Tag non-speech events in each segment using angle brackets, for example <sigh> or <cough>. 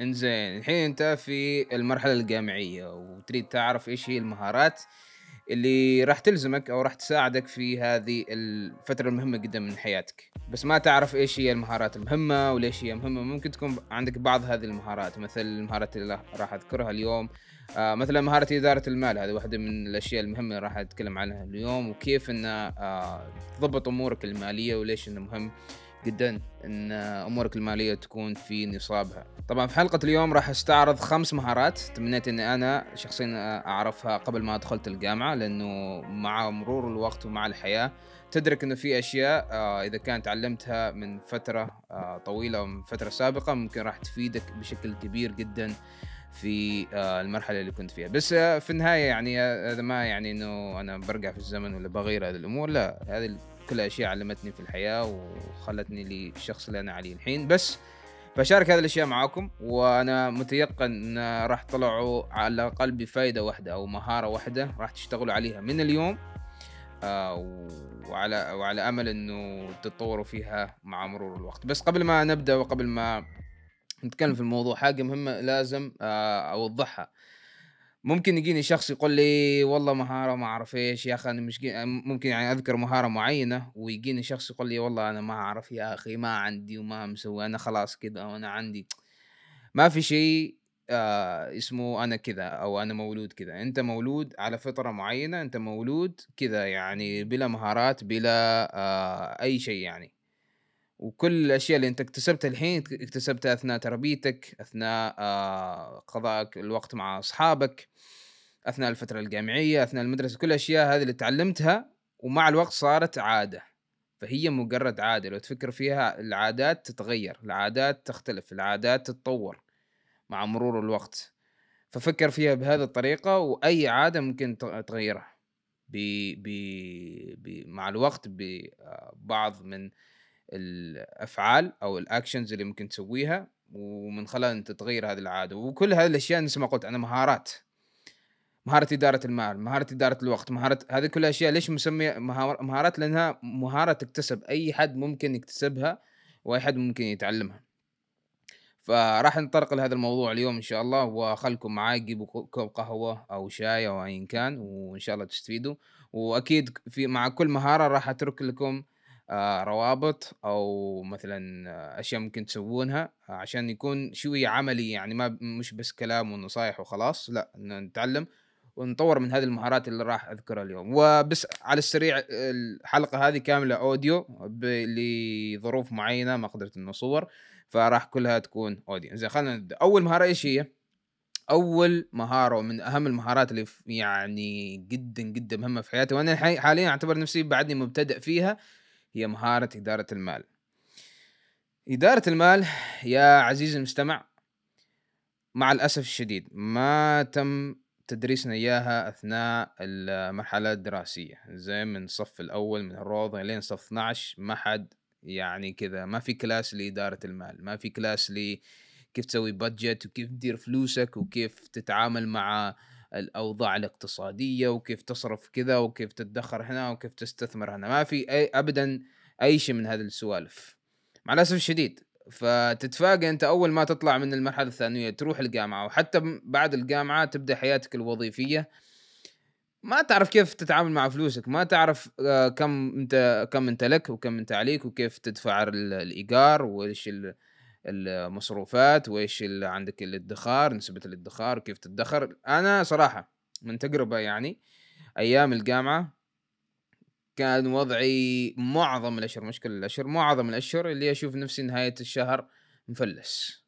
إنزين الحين أنت في المرحلة الجامعية وتريد تعرف إيش هي المهارات اللي راح تلزمك أو راح تساعدك في هذه الفترة المهمة جدا من حياتك. بس ما تعرف إيش هي المهارات المهمة وليش هي مهمة. ممكن تكون عندك بعض هذه المهارات مثل المهارات اللي راح أذكرها اليوم. آه مثلا مهارة إدارة المال هذه واحدة من الأشياء المهمة اللي راح أتكلم عنها اليوم وكيف أن آه تضبط أمورك المالية وليش أنه مهم. جدا إن أمورك المالية تكون في نصابها. طبعا في حلقة اليوم راح أستعرض خمس مهارات تمنيت إني أنا شخصيا أعرفها قبل ما دخلت الجامعة لأنه مع مرور الوقت ومع الحياة تدرك إنه في أشياء آه، إذا كانت تعلمتها من فترة آه، طويلة أو من فترة سابقة ممكن راح تفيدك بشكل كبير جدا في آه، المرحلة اللي كنت فيها. بس في النهاية يعني هذا ما يعني إنه أنا برجع في الزمن ولا بغير هذه الأمور لا هذه كل أشياء علمتني في الحياة وخلتني للشخص اللي أنا عليه الحين. بس بشارك هذه الأشياء معاكم وأنا متيقن إن راح تطلعوا على الأقل بفائده واحدة أو مهارة واحدة راح تشتغلوا عليها من اليوم آه وعلى وعلى أمل إنه تتطوروا فيها مع مرور الوقت. بس قبل ما نبدأ وقبل ما نتكلم في الموضوع حاجة مهمة لازم آه أوضحها. ممكن يجيني شخص يقول لي والله مهارة ما أعرف إيش يا أخي أنا مش ممكن يعني أذكر مهارة معينة ويجيني شخص يقول لي والله أنا ما أعرف يا أخي ما عندي وما مسوي أنا خلاص كذا وأنا عندي. ما في شيء آه اسمه أنا كذا أو أنا مولود كذا أنت مولود على فطرة معينة أنت مولود كذا يعني بلا مهارات بلا آه أي شيء يعني. وكل الأشياء اللي أنت اكتسبتها الحين اكتسبتها أثناء تربيتك أثناء آه قضائك الوقت مع أصحابك أثناء الفترة الجامعية أثناء المدرسة كل الأشياء هذه اللي تعلمتها ومع الوقت صارت عادة. فهي مجرد عادة لو تفكر فيها العادات تتغير العادات تختلف العادات تتطور مع مرور الوقت. ففكر فيها بهذه الطريقة وأي عادة ممكن تغيرها. ب... ب... ب... مع الوقت ببعض من الأفعال أو الاكشنز اللي ممكن تسويها ومن خلال أنت تغير هذه العادة. وكل هذه الأشياء مثل ما قلت أنا مهارات. مهارة إدارة المال، مهارة إدارة الوقت، مهارة هذه كل الأشياء ليش مسمية مهارات؟ لأنها مهارة تكتسب، أي حد ممكن يكتسبها وأي حد ممكن يتعلمها. فراح نطرق لهذا الموضوع اليوم إن شاء الله وخلكم معاي. جيبوا كوب قهوة أو شاي أو أيا كان وإن شاء الله تستفيدوا. وأكيد في مع كل مهارة راح أترك لكم آه، روابط أو مثلا أشياء ممكن تسوونها عشان يكون شوي عملي يعني ما مش بس كلام ونصايح وخلاص لا نتعلم ونطور من هذه المهارات اللي راح أذكرها اليوم. وبس على السريع الحلقة هذه كاملة أوديو لظروف معينة ما قدرت إنه أصور فراح كلها تكون أوديو. زين خلينا نبدأ. أول مهارة إيش هي؟ أول مهارة ومن أهم المهارات اللي يعني جدا جدا مهمة في حياتي وأنا حاليا أعتبر نفسي بعدني مبتدئ فيها هي مهارة إدارة المال. إدارة المال يا عزيزي المستمع مع الأسف الشديد ما تم تدريسنا إياها أثناء المرحلة الدراسية. زي من الصف الأول من الروضة لين صف 12 ما حد يعني كذا ما في كلاس لإدارة المال ما في كلاس ل كيف تسوي budget وكيف تدير فلوسك وكيف تتعامل مع الأوضاع الاقتصادية وكيف تصرف كذا وكيف تدخر هنا وكيف تستثمر هنا. ما في أي ابدا أي شيء من هذه السوالف. مع الأسف الشديد فتتفاجئ أنت أول ما تطلع من المرحلة الثانوية تروح الجامعة وحتى بعد الجامعة تبدأ حياتك الوظيفية. ما تعرف كيف تتعامل مع فلوسك ما تعرف آه، كم أنت كم أنت لك وكم أنت عليك وكيف تدفع الإيجار وإيش المصروفات وإيش اللي عندك الادخار نسبة الادخار وكيف تدخر أنا صراحة من تجربة يعني أيام الجامعة كان وضعي معظم الأشهر مش كل الأشهر معظم الأشهر اللي أشوف نفسي نهاية الشهر مفلس.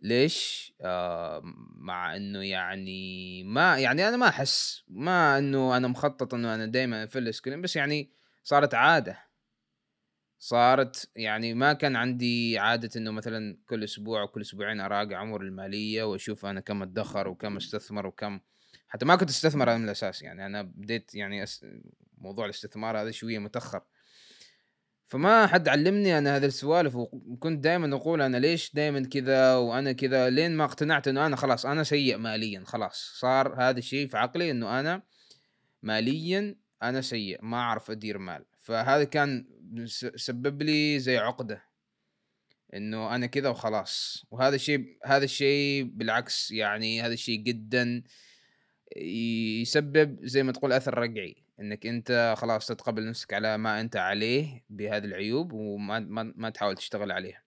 ليش؟ آه مع إنه يعني ما يعني أنا ما أحس ما إنه أنا مخطط إنه أنا دائما أفلس كل بس يعني صارت عادة. صارت يعني ما كان عندي عادة إنه مثلًا كل أسبوع أو كل أسبوعين أراجع أموري المالية وأشوف أنا كم أدخر وكم أستثمر وكم حتى ما كنت أستثمر أنا من الأساس يعني أنا بديت يعني أس... موضوع الاستثمار هذا شوية متأخر. فما حد علمني أنا هذه السوالف وكنت دائمًا أقول أنا ليش دائمًا كذا وأنا كذا لين ما اقتنعت إنه أنا خلاص أنا سيء ماليًا خلاص صار هذا الشيء في عقلي إنه أنا ماليًا أنا سيء ما أعرف أدير مال. فهذا كان سبب لي زي عقدة. إنه أنا كذا وخلاص. وهذا الشيء هذا الشيء بالعكس يعني هذا الشيء جدا يسبب زي ما تقول أثر رقعي إنك أنت خلاص تتقبل نفسك على ما أنت عليه بهذه العيوب وما ما, ما تحاول تشتغل عليها.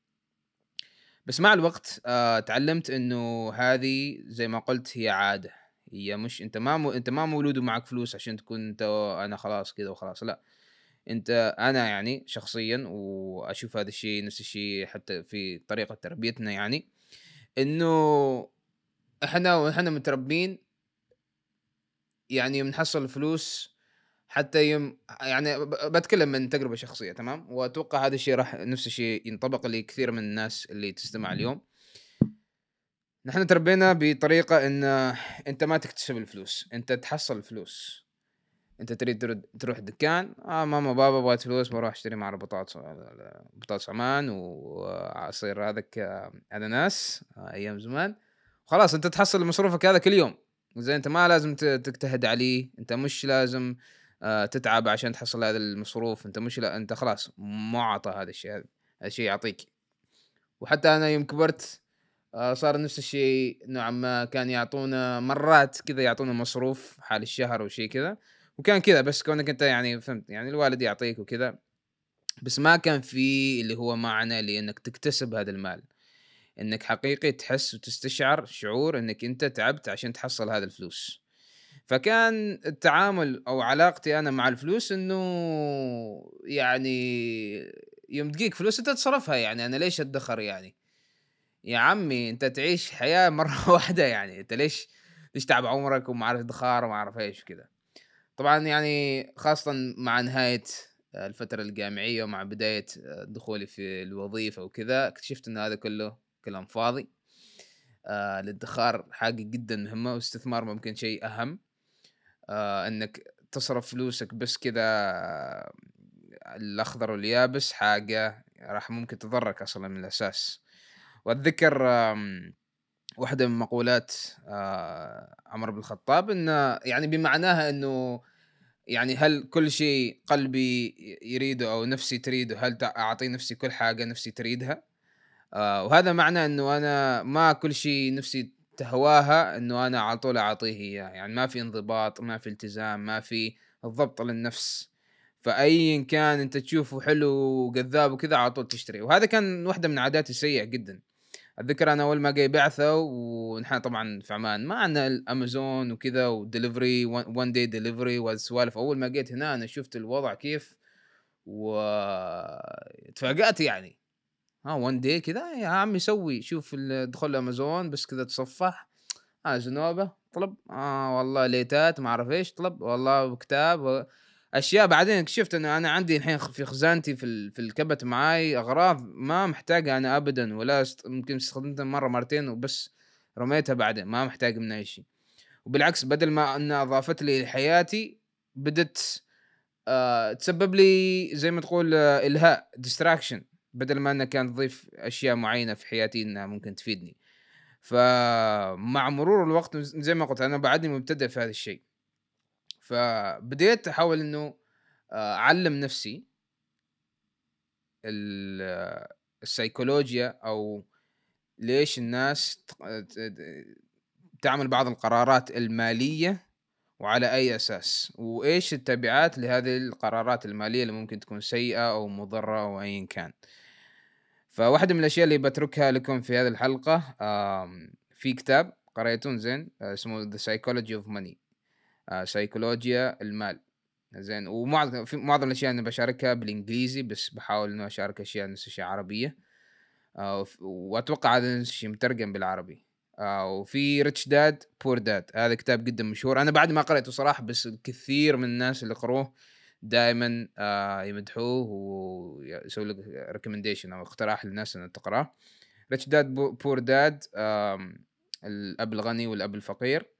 بس مع الوقت آه تعلمت إنه هذه زي ما قلت هي عادة. هي مش أنت ما. أنت ما مولود ومعك فلوس عشان تكون أنت أنا خلاص كذا وخلاص. لا. أنت أنا يعني شخصيا وأشوف هذا الشيء نفس الشيء حتى في طريقة تربيتنا يعني إنه إحنا وإحنا متربين يعني بنحصل الفلوس حتى يوم يعني بتكلم من تجربة شخصية تمام؟ وأتوقع هذا الشيء راح نفس الشيء ينطبق لكثير من الناس اللي تستمع اليوم. نحن تربينا بطريقة إن أنت ما تكتسب الفلوس أنت تحصل الفلوس انت تريد تروح دكان آه ماما بابا بغيت فلوس بروح اشتري مع بطاطس بطاطس عمان وعصير هذاك أناناس آه أيام زمان. خلاص انت تحصل مصروفك هذا كل يوم. زين انت ما لازم تجتهد عليه انت مش لازم آه تتعب عشان تحصل هذا المصروف انت مش لا انت خلاص معطى هذا الشيء هذا الشيء يعطيك. وحتى أنا يوم كبرت آه صار نفس الشيء نوعا ما كان يعطونا مرات كذا يعطونا مصروف حال الشهر وشيء كذا. وكان كذا بس كونك أنت يعني فهمت يعني الوالد يعطيك وكذا بس ما كان في اللي هو معنى لأنك تكتسب هذا المال. إنك حقيقي تحس وتستشعر شعور إنك أنت تعبت عشان تحصل هذا الفلوس. فكان التعامل أو علاقتي أنا مع الفلوس إنه يعني يوم تجيك فلوس أنت تصرفها يعني أنا ليش أدخر يعني؟ يا عمي أنت تعيش حياة مرة <laughs> واحدة يعني أنت ليش ليش تعب عمرك وما عارف إدخار وما عارف إيش كذا طبعا يعني خاصه مع نهاية الفترة الجامعية ومع بداية دخولي في الوظيفة وكذا اكتشفت إن هذا كله كلام فاضي. آه الادخار حاجة جدا مهمة واستثمار ممكن شيء أهم. آه إنك تصرف فلوسك بس كذا الأخضر واليابس حاجة راح ممكن تضرك أصلا من الأساس. وأتذكر واحدة من مقولات آه عمر بن الخطاب إنه يعني بمعناها إنه يعني هل كل شيء قلبي يريده أو نفسي تريده هل اعطي نفسي كل حاجة نفسي تريدها؟ آه وهذا معنى إنه أنا ما كل شيء نفسي تهواها إنه أنا على طول أعطيه إياه. يعني ما في انضباط ما في التزام ما في الضبط للنفس. فايا كان أنت تشوفه حلو وجذاب وكذا على طول تشتري وهذا كان واحدة من عاداتي السيئة جدا. أتذكر أنا أول ما جاي بعثة ونحن طبعا في عمان ما عندنا الأمازون وكذا و delivery و one day delivery والسوالف. أول ما جيت هنا أنا شفت الوضع كيف و يعني. ها وان داي كذا يا عمي سوي شوف ادخل امازون بس كذا تصفح. آه زنوبه طلب. آه والله ليتات ما أعرف إيش طلب. والله كتاب. أشياء. بعدين اكتشفت إنه أنا عندي الحين في خزانتي في في الكبت معاي أغراض ما محتاجها أنا ابدا ولا ممكن استخدمتها مرة مرتين وبس رميتها بعدين ما محتاج منها شيء. وبالعكس بدل ما إنها أضافت لي لحياتي بدت آه تسبب لي زي ما تقول آه إلهاء distraction بدل ما إنها كانت تضيف أشياء معينة في حياتي إنها ممكن تفيدني. فمع مرور الوقت زي ما قلت أنا بعدني مبتدئ في هذا الشيء. فبديت أحاول إنه آه، أعلم نفسي السيكولوجيا أو ليش الناس تعمل بعض القرارات المالية وعلى أي أساس؟ وإيش التبعات لهذه القرارات المالية اللي ممكن تكون سيئة أو مضرة أو ايا كان؟ فواحدة من الأشياء اللي بتركها لكم في هذه الحلقة في كتاب قريتون زين آه، اسمه Psychology of Money. آه، سيكولوجيا المال. زين. ومعظم معظم الأشياء أنا بشاركها بالإنجليزي بس بحاول إنه أشارك أشياء نفس الشيء عربية. آه وأتوقع هذا نفس الشيء مترجم بالعربي. آه وفي Rich Dad Poor Dad هذا كتاب جدا مشهور. أنا بعد ما قرأته صراحة بس الكثير من الناس اللي قروه دائما آه يمدحوه ويسوي لك recommendation أو اقتراح للناس انها تقرأه. Rich Dad Poor Dad الأب الغني والأب الفقير. آه،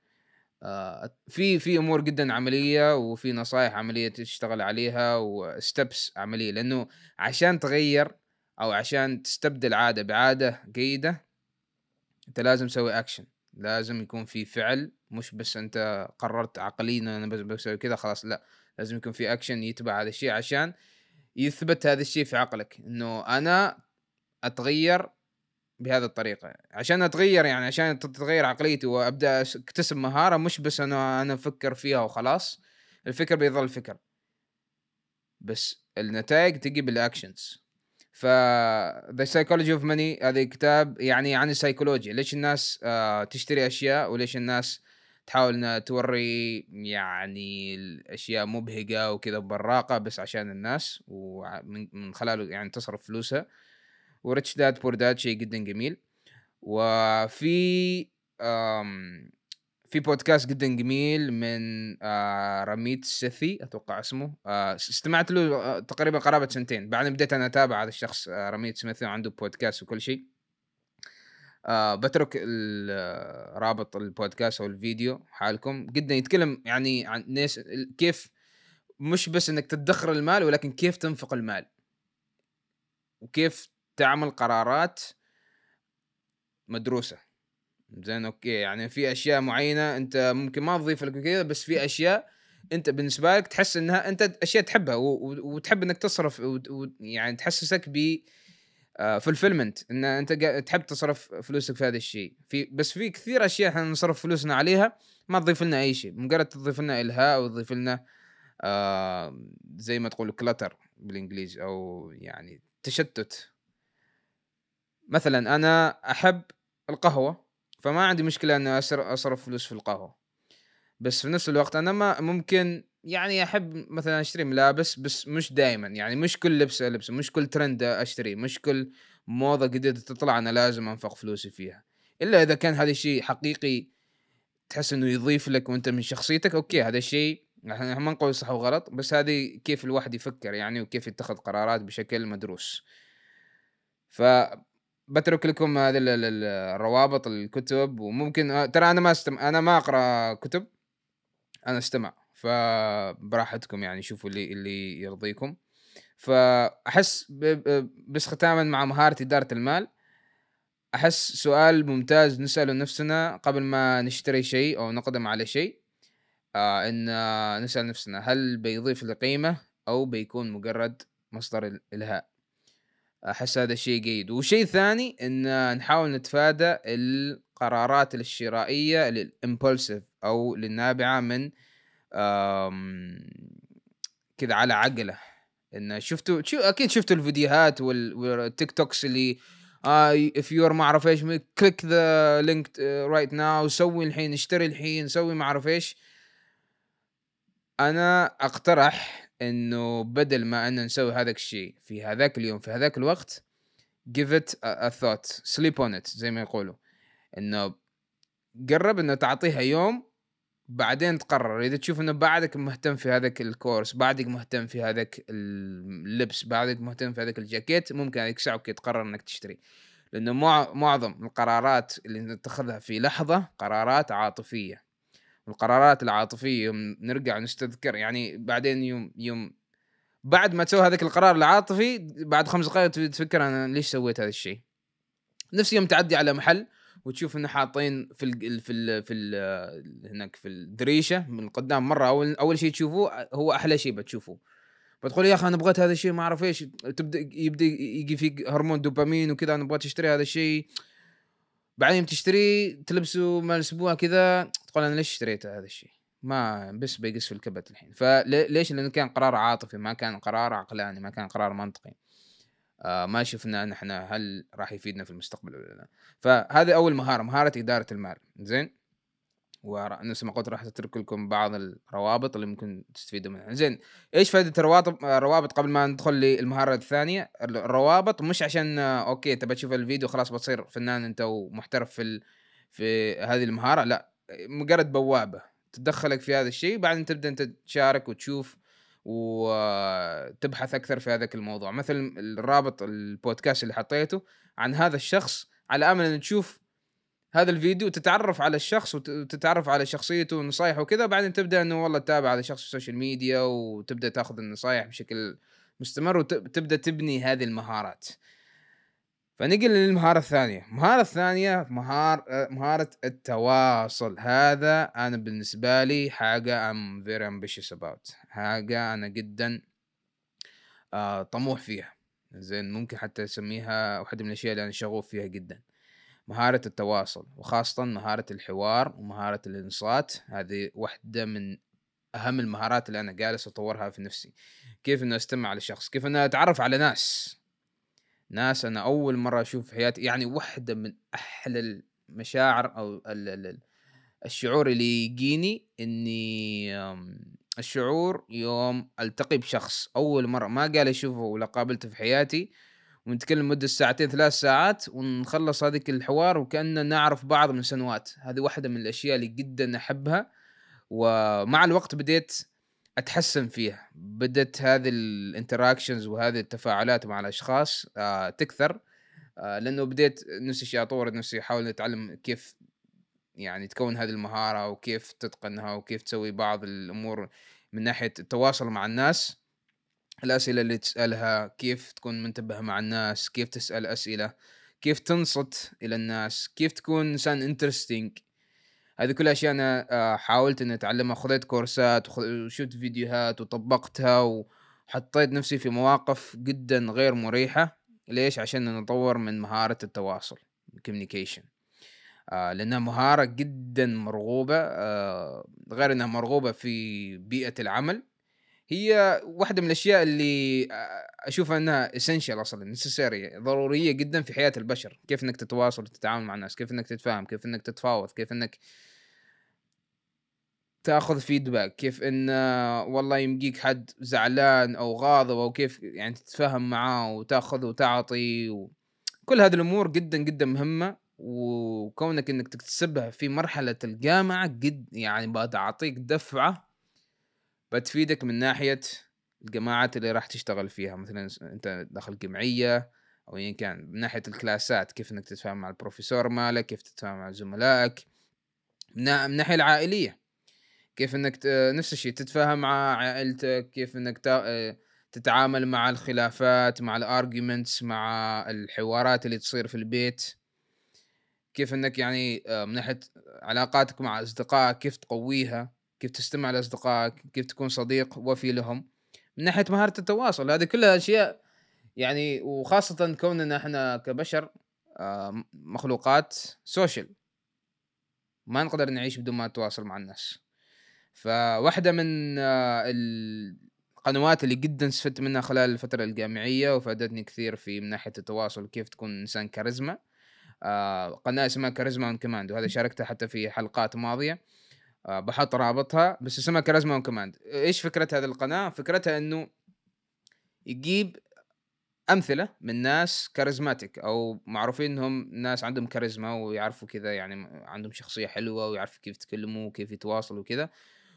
في في أمور جدا عملية وفي نصائح عملية تشتغل عليها و steps عملية لأنه عشان تغير أو عشان تستبدل عادة بعادة جيدة أنت لازم تسوي اكشن لازم يكون في فعل مش بس أنت قررت عقليا أنا بس بسوي كذا خلاص لا لازم يكون في اكشن يتبع هذا الشيء عشان يثبت هذا الشيء في عقلك إنه أنا أتغير بهذه الطريقة عشان أتغير يعني عشان تتغير عقليتي وأبدأ أكتسب مهارة مش بس أنا أنا أفكر فيها وخلاص الفكر بيظل فكر. بس النتائج تجي بال actions ف The Psychology of Money هذا كتاب يعني عن السيكولوجيا ليش الناس آه تشتري أشياء وليش الناس تحاول إنها توري يعني الأشياء مبهجة وكذا براقه بس عشان الناس ومن خلاله يعني تصرف فلوسها. و Rich Dad Poor Dad شيء جدا جميل. وفي في بودكاست جدا جميل من آه رميت سيثي أتوقع اسمه. آه استمعت له آه تقريبا قرابة سنتين. بعدين بديت أنا أتابع هذا الشخص رميت سميثي وعنده بودكاست وكل شيء. بترك رابط البودكاست أو الفيديو حالكم. جدا يتكلم يعني عن ناس كيف مش بس إنك تدخر المال ولكن كيف تنفق المال. وكيف تعمل قرارات مدروسة. زين أوكي. يعني في أشياء معينة أنت ممكن ما تضيف لك كذا بس في أشياء أنت بالنسبة لك تحس إنها أنت أشياء تحبها وتحب إنك تصرف يعني تحسسك ب fulfillment آه، إن أنت تحب تصرف فلوسك في هذا الشيء. في بس في كثير أشياء إحنا نصرف فلوسنا عليها ما تضيف لنا أي شيء. مجرد تضيف لنا إلهاء أو تضيف لنا آه زي ما تقول clutter بالإنجليزي أو يعني تشتت. مثلا أنا أحب القهوة فما عندي مشكلة إني أصرف فلوس في القهوة. بس في نفس الوقت أنا ما ممكن يعني أحب مثلا أشتري ملابس بس مش دائما يعني مش كل لبس ألبسه مش كل ترند اشتريه مش كل موضة جديدة تطلع أنا لازم أنفق فلوسي فيها. إلا إذا كان هذا الشيء حقيقي تحس إنه يضيف لك وأنت من شخصيتك أوكي هذا الشيء إحنا ما نقول صح وغلط بس هذه كيف الواحد يفكر يعني وكيف يتخذ قرارات بشكل مدروس. ف بترك لكم هذه الروابط الكتب وممكن آه، ترى أنا ما استم... أنا ما أقرأ كتب أنا أستمع فبراحتكم يعني شوفوا اللي اللي يرضيكم. فأحس بس ختاما مع مهاره إدارة المال أحس سؤال ممتاز نسأله نفسنا قبل ما نشتري شيء أو نقدم على شيء آه إن نسأل نفسنا هل بيضيف لي قيمه أو بيكون مجرد مصدر إلهاء؟ أحس هذا شيء جيد. وشيء ثاني إن نحاول نتفادى القرارات الشرائية الامبولسيف أو للنابعة من كذا على عقله. إن شفتوا شو أكيد شفتوا الفيديوهات وال TikToks اللي آه if you're ما أعرف إيش click the link right now سوي الحين اشتري الحين سوي ما أعرف إيش. أنا أقترح إنه بدل ما ان نسوي هذاك الشيء في هذاك اليوم في هذاك الوقت give it a, a thought sleep on it زي ما يقولوا. إنه قرب إنه تعطيها يوم بعدين تقرر. إذا تشوف إنه بعدك مهتم في هذاك الكورس بعدك مهتم في هذاك اللبس بعدك مهتم في هذاك الجاكيت ممكن هذيك الساعة okay تقرر إنك تشتري. لأنه معظم القرارات اللي نتخذها في لحظة قرارات عاطفية. القرارات العاطفية يوم نرجع نستذكر يعني بعدين يوم يوم بعد ما تسوي هذاك القرار العاطفي بعد خمس دقائق تفكر أنا ليش سويت هذا الشيء. نفس يوم تعدي على محل وتشوف إنه حاطين في ال في ال في ال هناك في الدريشة من قدام مرة أول أول شيء تشوفوه هو أحلى شيء بتشوفوه. بتقول يا أخي أنا بغيت هذا الشيء ما أعرف إيش تبدأ يبدأ يجي فيك هرمون دوبامين وكذا أنا أبغى تشتري هذا الشيء. بعدين تشتري تلبسه ما أسبوع كذا تقول أنا ليش اشتريت هذا الشيء؟ ما بس بيقص في الكبت الحين. فليش؟ لأنه كان قرار عاطفي ما كان قرار عقلاني ما كان قرار منطقي. آه ما شفنا نحن هل راح يفيدنا في المستقبل ولا لا. فهذه أول مهارة مهارة إدارة المال. زين؟ ونفس ما قلت راح اترك لكم بعض الروابط اللي ممكن تستفيدوا منها. زين إيش فائده الروابط؟ الروابط قبل ما ندخل للمهارة الثانية؟ الروابط مش عشان أوكي تبى تشوف الفيديو خلاص بتصير فنان أنت ومحترف في في هذه المهارة لا. مجرد بوابة تدخلك في هذا الشيء بعدين تبدأ أنت تشارك وتشوف وتبحث أكثر في هذاك الموضوع. مثل الرابط البودكاست اللي حطيته عن هذا الشخص على أمل أن تشوف هذا الفيديو تتعرف على الشخص وتتعرف على شخصيته ونصايحه وكذا بعدين تبدأ إنه والله تتابع هذا الشخص في ال social media وتبدأ تأخذ النصايح بشكل مستمر وتبدا تبني هذه المهارات. فنقل للمهارة الثانية. المهارة الثانية مهار مهارة التواصل. هذا أنا بالنسبة لي حاجة I'm very ambitious about. حاجة أنا جدا آه طموح فيها. زين ممكن حتى أسميها واحدة من الأشياء اللي أنا شغوف فيها جدا. مهارة التواصل وخاصة مهارة الحوار ومهارة الانصات. هذه واحدة من أهم المهارات اللي أنا جالس أطورها في نفسي. كيف إنه أستمع لشخص كيف إنه أتعرف على ناس. ناس أنا أول مرة أشوف في حياتي يعني واحدة من أحلى المشاعر أو ال ال الشعور اللي يجيني إني الشعور يوم ألتقي بشخص. أول مرة ما قال أشوفه ولا قابلته في حياتي ونتكلم مدة ساعتين ثلاث ساعات ونخلص هذيك الحوار وكأننا نعرف بعض من سنوات. هذه واحدة من الأشياء اللي جدا أحبها ومع الوقت بديت أتحسن فيها. بدت هذه الانتراكشنز وهذه التفاعلات مع الأشخاص آه تكثر آه لأنه بديت نفس الشيء أطور نفسي أحاول أتعلم كيف يعني تكون هذه المهارة وكيف تتقنها وكيف تسوي بعض الأمور من ناحية التواصل مع الناس. الأسئلة اللي تسألها كيف تكون منتبه مع الناس كيف تسأل أسئلة كيف تنصت إلى الناس كيف تكون إنسان انترستنج هذه كلها أشياء أنا آه، حاولت إني أتعلمها خذيت كورسات وشفت فيديوهات وطبقتها وحطيت نفسي في مواقف جدا غير مريحة. ليش؟ عشان نطور من مهارة التواصل communication. آه لأنها مهارة جدا مرغوبة آه غير إنها مرغوبة في بيئة العمل. هي واحدة من الأشياء اللي أشوفها إنها اسينشال أصلا نسيسري ضرورية جدا في حياة البشر. كيف إنك تتواصل وتتعامل مع الناس كيف إنك تتفاهم كيف إنك تتفاوض كيف إنك تاخذ فيدباك كيف إن والله يمجيك حد زعلان أو غاضب أو كيف يعني تتفاهم معاه وتاخذ وتعطي. كل هذه الأمور جدا جدا مهمة. وكونك إنك تكتسبها في مرحلة الجامعة جد يعني بتعطيك دفعة بتفيدك من ناحية الجماعات اللي راح تشتغل فيها. مثلا أنت داخل جمعية أو ايا كان من ناحية الكلاسات كيف إنك تتفاهم مع البروفيسور مالك كيف تتفاهم مع زملائك. من الناحية العائلية. كيف إنك نفس الشيء تتفاهم مع عائلتك كيف إنك تتعامل مع الخلافات مع ال arguments مع الحوارات اللي تصير في البيت. كيف إنك يعني من ناحية علاقاتك مع أصدقائك كيف تقويها كيف تستمع لأصدقائك كيف تكون صديق وفي لهم. من ناحية مهارة التواصل هذه كلها أشياء يعني وخاصة كوننا إحنا كبشر مخلوقات social ما نقدر نعيش بدون ما نتواصل مع الناس. فواحدة من القنوات اللي جدا استفدت منها خلال الفترة الجامعية وفادتني كثير في من ناحية التواصل كيف تكون إنسان كاريزما. قناة اسمها Charisma on Command وهذا شاركتها حتى في حلقات ماضية. بحط رابطها بس اسمها Charisma on Command إيش فكرة هذه القناة؟ فكرتها إنه يجيب أمثلة من ناس charismatic أو معروفين إنهم ناس عندهم كاريزما ويعرفوا كذا يعني عندهم شخصية حلوة ويعرفوا كيف يتكلموا وكيف يتواصلوا وكذا.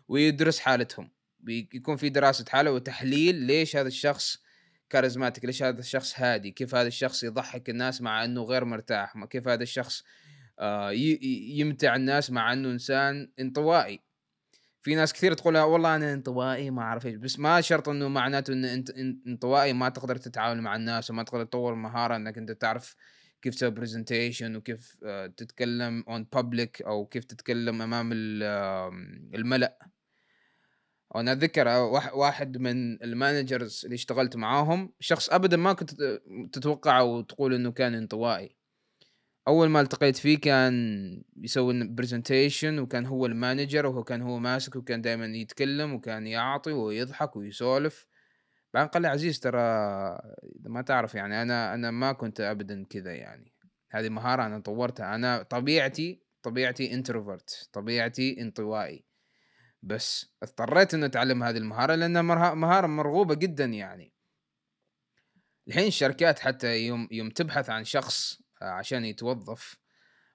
ويدرس حالتهم. بيكون في دراسة حاله وتحليل ليش هذا الشخص charismatic ليش هذا الشخص هادي كيف هذا الشخص يضحك الناس مع إنه غير مرتاح كيف هذا الشخص آه يمتع الناس مع إنه إنسان انطوائي. في ناس كثير تقول والله أنا انطوائي ما أعرف إيش بس ما شرط إنه معناته ان انت انطوائي ما تقدر تتعامل مع الناس وما تقدر تطور مهارة إنك أنت تعرف كيف تسوي presentation وكيف آه، تتكلم on public أو كيف تتكلم أمام الملأ. وأنا أتذكر واحد من ال managers اللي اشتغلت معاهم شخص ابدا ما كنت تتوقع وتقول إنه كان انطوائي. أول ما التقيت فيه كان يسوي presentation وكان هو ال manager وهو كان هو ماسك وكان دائما يتكلم وكان يعطي ويضحك ويسولف. بعدين قال لي عزيز ترى ما تعرف يعني أنا أنا ما كنت ابدا كذا يعني. هذه مهارة أنا طورتها. أنا طبيعتي طبيعتي introvert طبيعتي انطوائي. بس اضطريت اني أتعلم هذه المهارة لأنها مهارة مرغوبة جدا يعني. الحين الشركات حتى يوم يوم تبحث عن شخص آه، عشان يتوظف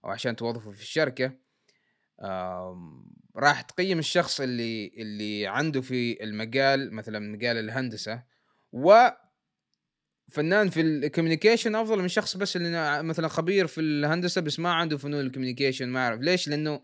أو عشان توظفه في الشركة راح تقيم الشخص اللي اللي عنده في المجال مثلا مجال الهندسة و فنان في ال communication أفضل من شخص بس اللي مثلا خبير في الهندسة بس ما عنده فنون ال communication ما أعرف ليش؟ لأنه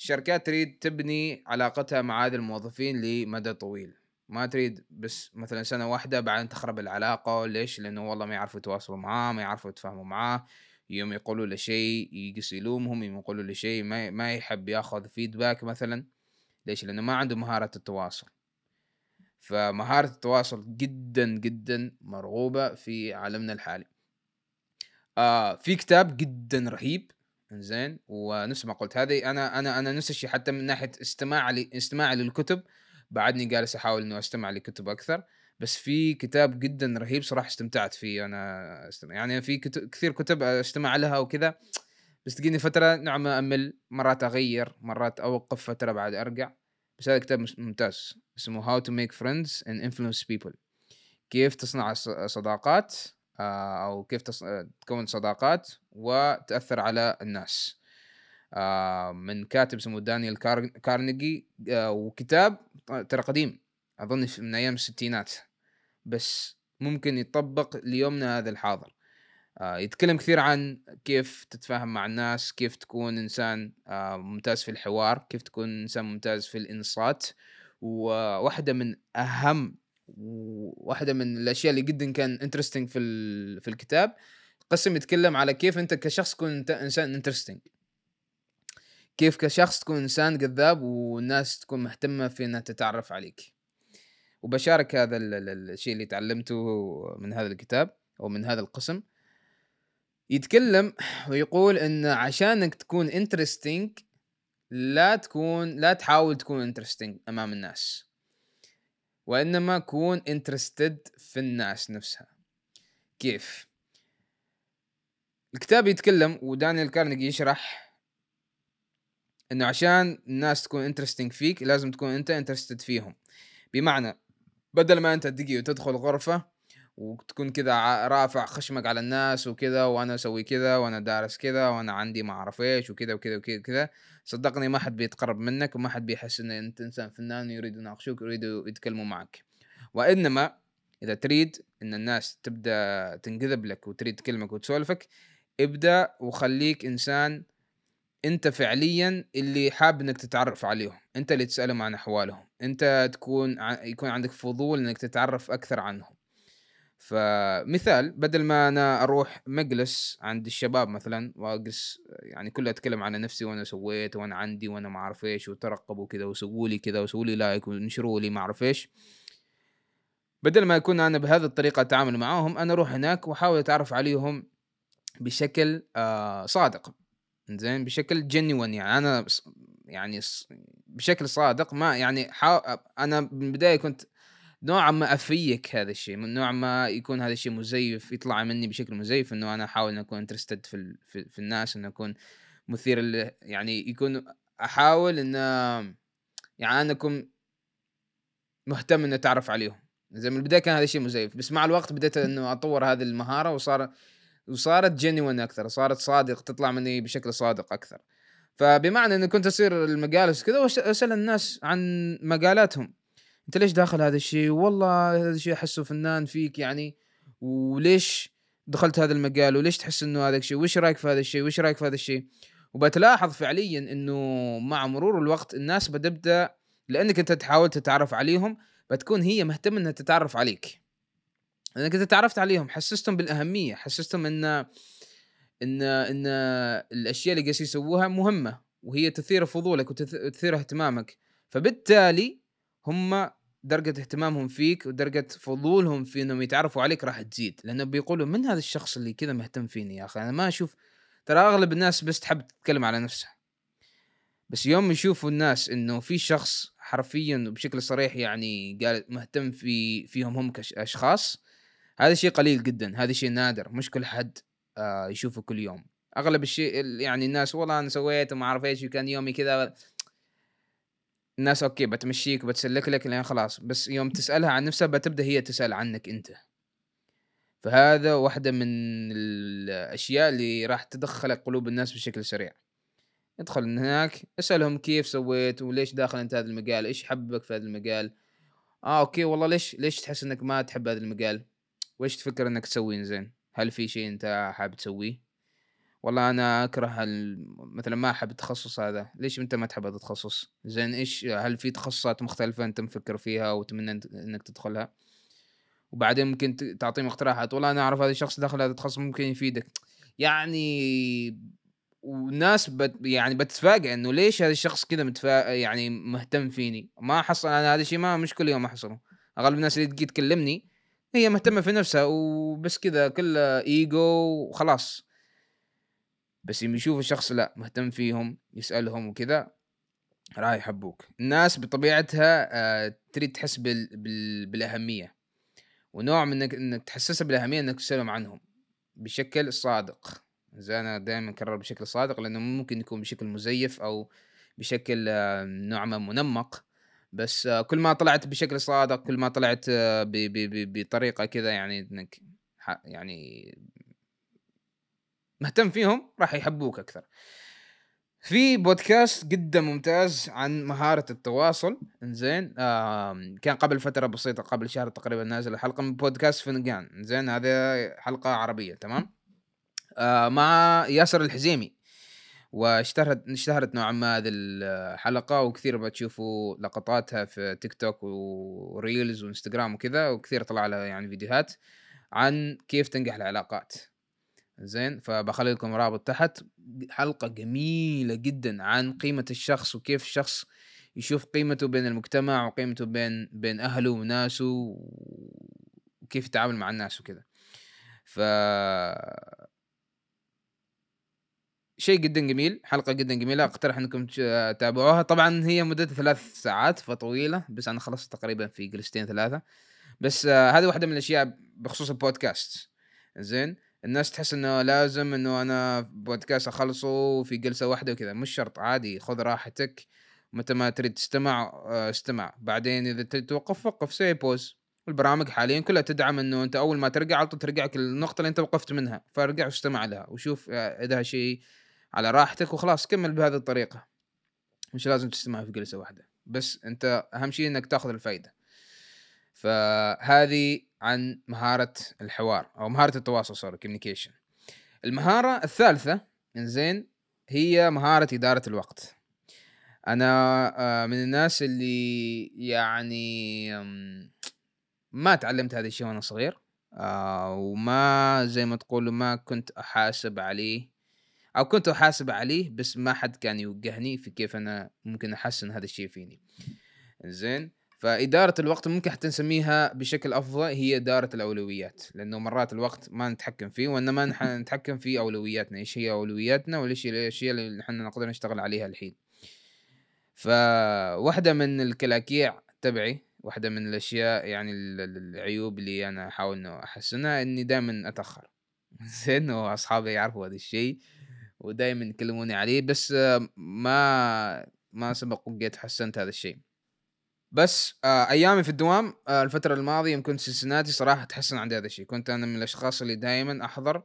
الشركات تريد تبني علاقتها مع هذه الموظفين لمدى طويل. ما تريد بس مثلا سنة واحدة بعدين تخرب العلاقة. ليش؟ لأنه والله ما يعرفوا يتواصلوا معاه ما يعرفوا يتفاهموا معاه. يوم يقولوا له شيء يقص يلومهم يوم يقولوا له شيء ما ما يحب ياخذ فيدباك مثلا. ليش؟ لأنه ما عنده مهارة التواصل. فمهارة التواصل جدا جدا مرغوبة في عالمنا الحالي. آه في كتاب جدا رهيب زين ونفس ما قلت. هذه أنا أنا أنا نفس الشيء حتى من ناحية استماع لي استماعي للكتب بعدني جالس أحاول إنه أستمع لكتب أكثر. بس في كتاب جدا رهيب صراحة استمتعت فيه أنا استمع يعني في كتب كثير كتب أستمع لها وكذا بس تجيني فترة نوعا ما أمل مرات أغير مرات أوقف فترة بعد أرجع. بس هذا كتاب ممتاز. اسمه How to make friends and influence people. كيف تصنع صداقات؟ أو كيف تكون صداقات وتأثر على الناس. آه، من كاتب اسمه دانيال كارنيجي آه، وكتاب ترى قديم أظن من أيام الستينات. بس ممكن يطبق ليومنا هذا الحاضر. يتكلم كثير عن كيف تتفاهم مع الناس كيف تكون إنسان ممتاز في الحوار كيف تكون إنسان ممتاز في الإنصات. وواحدة من أهم وواحدة من الأشياء اللي جدا كان interesting في في الكتاب. قسم يتكلم على كيف أنت كشخص تكون انت إنسان interesting كيف كشخص تكون إنسان جذاب والناس تكون مهتمة في إنها تتعرف عليك. وبشارك هذا الشيء اللي تعلمته من هذا الكتاب أو من هذا القسم. يتكلم ويقول إن عشانك تكون interesting لا تكون لا تحاول تكون interesting أمام الناس. وإنما كون interested في الناس نفسها. كيف؟ الكتاب يتكلم ودانيال كارنيجي يشرح إنه عشان الناس تكون interesting فيك لازم تكون أنت interested فيهم. بمعنى بدل ما أنت تجي وتدخل غرفة وتكون كذا رافع خشمك على الناس وكذا وأنا أسوي كذا وأنا دارس كذا وأنا عندي ما اعرف إيش وكذا وكذا وكذا كذا صدقني ما حد بيتقرب منك وما حد بيحس إن أنت إنسان فنان يريد يناقشوك يريدوا يتكلموا معك وإنما إذا تريد إن الناس تبدأ تنجذب لك وتريد تكلمك وتسولفك ابدأ وخليك إنسان أنت فعليا اللي حاب إنك تتعرف عليهم. أنت اللي تسألهم عن أحوالهم. أنت تكون يكون عندك فضول إنك تتعرف أكثر عنهم. فمثال بدل ما أنا أروح مجلس عند الشباب مثلا وأجلس يعني كله أتكلم عن نفسي وأنا سويت وأنا عندي وأنا ما أعرف إيش وترقبوا كذا وسووا لي كذا وسووا لي like ونشروا لي ما أعرف إيش. بدل ما يكون أنا بهذه الطريقة أتعامل معاهم أنا أروح هناك وأحاول أتعرف عليهم بشكل آه صادق. زين بشكل جنون يعني أنا يعني بشكل صادق ما يعني حا... أنا من البداية كنت نوعا ما أفيك هذا الشيء من نوع ما يكون هذا الشيء مزيف يطلع مني بشكل مزيف إنه أنا أحاول إن أكون انترستد في, في, في الناس انه أكون مثير يعني يكون أحاول إن يعني أنا أكون مهتم إني أتعرف عليهم. زي من البداية كان هذا الشيء مزيف بس مع الوقت بديت انه أطور هذه المهارة وصار وصارت جينيون أكثر صارت صادق تطلع مني بشكل صادق أكثر. فبمعنى إني كنت أصير المجالس كذا واسال الناس عن مقالاتهم انت ليش داخل هذا الشيء؟ والله هذا الشيء أحسه فنان فيك يعني. وليش دخلت هذا المجال؟ وليش تحس إنه هذا الشيء؟ وش رأيك في هذا الشيء؟ وش رأيك في هذا الشيء؟ وبتلاحظ فعليا إنه مع مرور الوقت الناس بتبدأ لأنك أنت تحاول تتعرف عليهم بتكون هي مهتمة إنها تتعرف عليك. لأنك أنت تعرفت عليهم حسستهم بالأهمية حسستهم إن إن إن الأشياء اللي قاعدين يسووها مهمة وهي تثير فضولك وتثير اهتمامك. فبالتالي هم درجة اهتمامهم فيك ودرجة فضولهم في إنهم يتعرفوا عليك راح تزيد. لأنه بيقولوا من هذا الشخص اللي كذا مهتم فيني يا أخي؟ أنا ما أشوف ترى أغلب الناس بس تحب تتكلم على نفسها. بس يوم يشوفوا الناس إنه في شخص حرفيا وبشكل صريح يعني قال مهتم في فيهم هم كأشخاص هذا شيء قليل جدا. هذا شيء نادر. مش كل حد آه يشوفه كل يوم. أغلب الشيء يعني الناس والله أنا سويت وما أعرف إيش كان يومي كذا الناس okay بتمشيك وبتسلك لك لين خلاص بس يوم تسألها عن نفسها بتبدأ هي تسأل عنك أنت. فهذا واحدة من الأشياء اللي راح تدخلك قلوب الناس بشكل سريع. ادخل هناك اسألهم كيف سويت وليش داخل أنت هذا المجال؟ إيش حبك في هذا المجال؟ آه okay والله ليش ليش تحس إنك ما تحب هذا المجال؟ وإيش تفكر إنك تسوي زين هل في شيء أنت حابب تسويه؟ والله أنا أكره مثلا ما أحب التخصص هذا. ليش أنت ما تحب هذا التخصص؟ زين إيش هل في تخصصات مختلفة أنت مفكر فيها وتمنى إنك تدخلها؟ وبعدين ممكن تعطيهم اقتراحات. والله أنا أعرف هذا الشخص دخل هذا التخصص ممكن يفيدك. يعني وناس بت يعني بتتفاجئ إنه ليش هذا الشخص كذا متفا يعني مهتم فيني. ما حصل أنا هذا الشيء ما مش كل يوم أحصله. أغلب الناس اللي تجي تكلمني هي مهتمة في نفسها وبس كذا كله إيجو وخلاص. بس يوم يشوف الشخص لا مهتم فيهم يسألهم وكذا راح يحبوك. الناس بطبيعتها آه، تريد تحس بال... بال... بالأهمية. ونوع من انك إنك تحسسها بالأهمية إنك تسألهم عنهم بشكل صادق. زي أنا دائما أكرر بشكل صادق لأنه ممكن يكون بشكل مزيف أو بشكل آه، نوع ما منمق. بس آه، كل ما طلعت بشكل صادق كل ما طلعت. بطريقة كذا يعني إنك يعني مهتم فيهم راح يحبوك أكثر. في بودكاست جدا ممتاز عن مهارة التواصل. إنزين آه كان قبل فترة بسيطة قبل شهر تقريبا نازل حلقة من بودكاست فنجان. إنزين هذه حلقة عربية تمام؟ آه مع ياسر الحزيمي. واشتهرت اشتهرت نوعا ما هذه الحلقة وكثير بتشوفوا لقطاتها في تيك توك وريلز وإنستغرام وكذا وكثير طلع لها يعني فيديوهات عن كيف تنجح العلاقات. زين؟ فبخلي لكم رابط تحت. حلقة جميلة جدا عن قيمة الشخص وكيف الشخص يشوف قيمته بين المجتمع وقيمته بين بين أهله وناسه وكيف يتعامل مع الناس وكذا. ف شيء جدا جميل حلقة جدا جميلة. أقترح إنكم تتابعوها طبعا هي مدتها ثلاث ساعات فطويلة بس أنا خلصت تقريبا في جلستين ثلاثة. بس آه هذه واحدة من الأشياء بخصوص البودكاست. زين؟ الناس تحس إنه لازم إنه أنا بودكاست أخلصه في جلسة واحدة وكذا. مش شرط عادي خذ راحتك. متى ما تريد تستمع آه، استمع. بعدين إذا تريد توقف وقف سوي بوز البرامج حاليا كلها تدعم إنه أنت أول ما ترجع على طول ترجعك النقطة اللي أنت وقفت منها. فارجع واستمع لها وشوف آه، إذا شيء على راحتك وخلاص كمل بهذه الطريقة. مش لازم تستمع في جلسة واحدة. بس أنت أهم شيء إنك تأخذ الفائده فهذه عن مهارة الحوار أو مهارة التواصل sorry communication المهارة الثالثة إنزين هي مهارة إدارة الوقت. أنا آه، من الناس اللي يعني ما تعلمت هذا الشيء وأنا صغير آه، وما زي ما تقول ما كنت أحاسب عليه أو كنت أحاسب عليه بس ما حد كان يوجهني في كيف أنا ممكن أحسن هذا الشيء فيني. زين فإدارة الوقت ممكن حتى نسميها بشكل أفضل هي إدارة الأولويات لأنه مرات الوقت ما نتحكم فيه وإنما <laughs> نتحكم في أولوياتنا إيش هي أولوياتنا وإيش هي الأشياء اللي إحنا نقدر نشتغل عليها الحين. فواحدة من الكلاكيع تبعي واحدة من الأشياء يعني العيوب اللي أنا أحاول إنه أحسنها إني دائما أتأخر. <laughs> زين وأصحابي يعرفوا هذا الشيء ودائما يكلموني عليه بس ما ما سبق وجيت حسنت هذا الشيء. بس آه أيامي في الدوام آه الفترة الماضية يمكن سنسناتي صراحة تحسن عندي هذا الشيء. كنت أنا من الأشخاص اللي دائما أحضر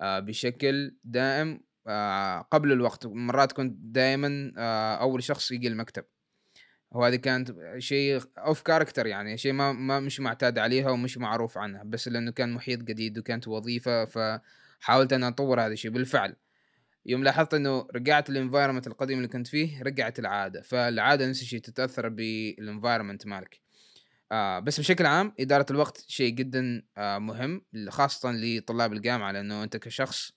آه بشكل دائم آه قبل الوقت. مرات كنت دائما آه أول شخص يجي المكتب. وهذه كانت شيء out of character يعني شيء ما, ما مش معتاد عليها ومش معروف عنها. بس لأنه كان محيط جديد وكانت وظيفة فحاولت ان أطور هذا الشيء. بالفعل يوم لاحظت إنه رجعت ال environment القديم اللي كنت فيه رجعت العادة. فالعادة نفس الشيء تتأثر بال environment مالك. آه بس بشكل عام إدارة الوقت شيء جدا آه مهم خاصة لطلاب الجامعة لأنه أنت كشخص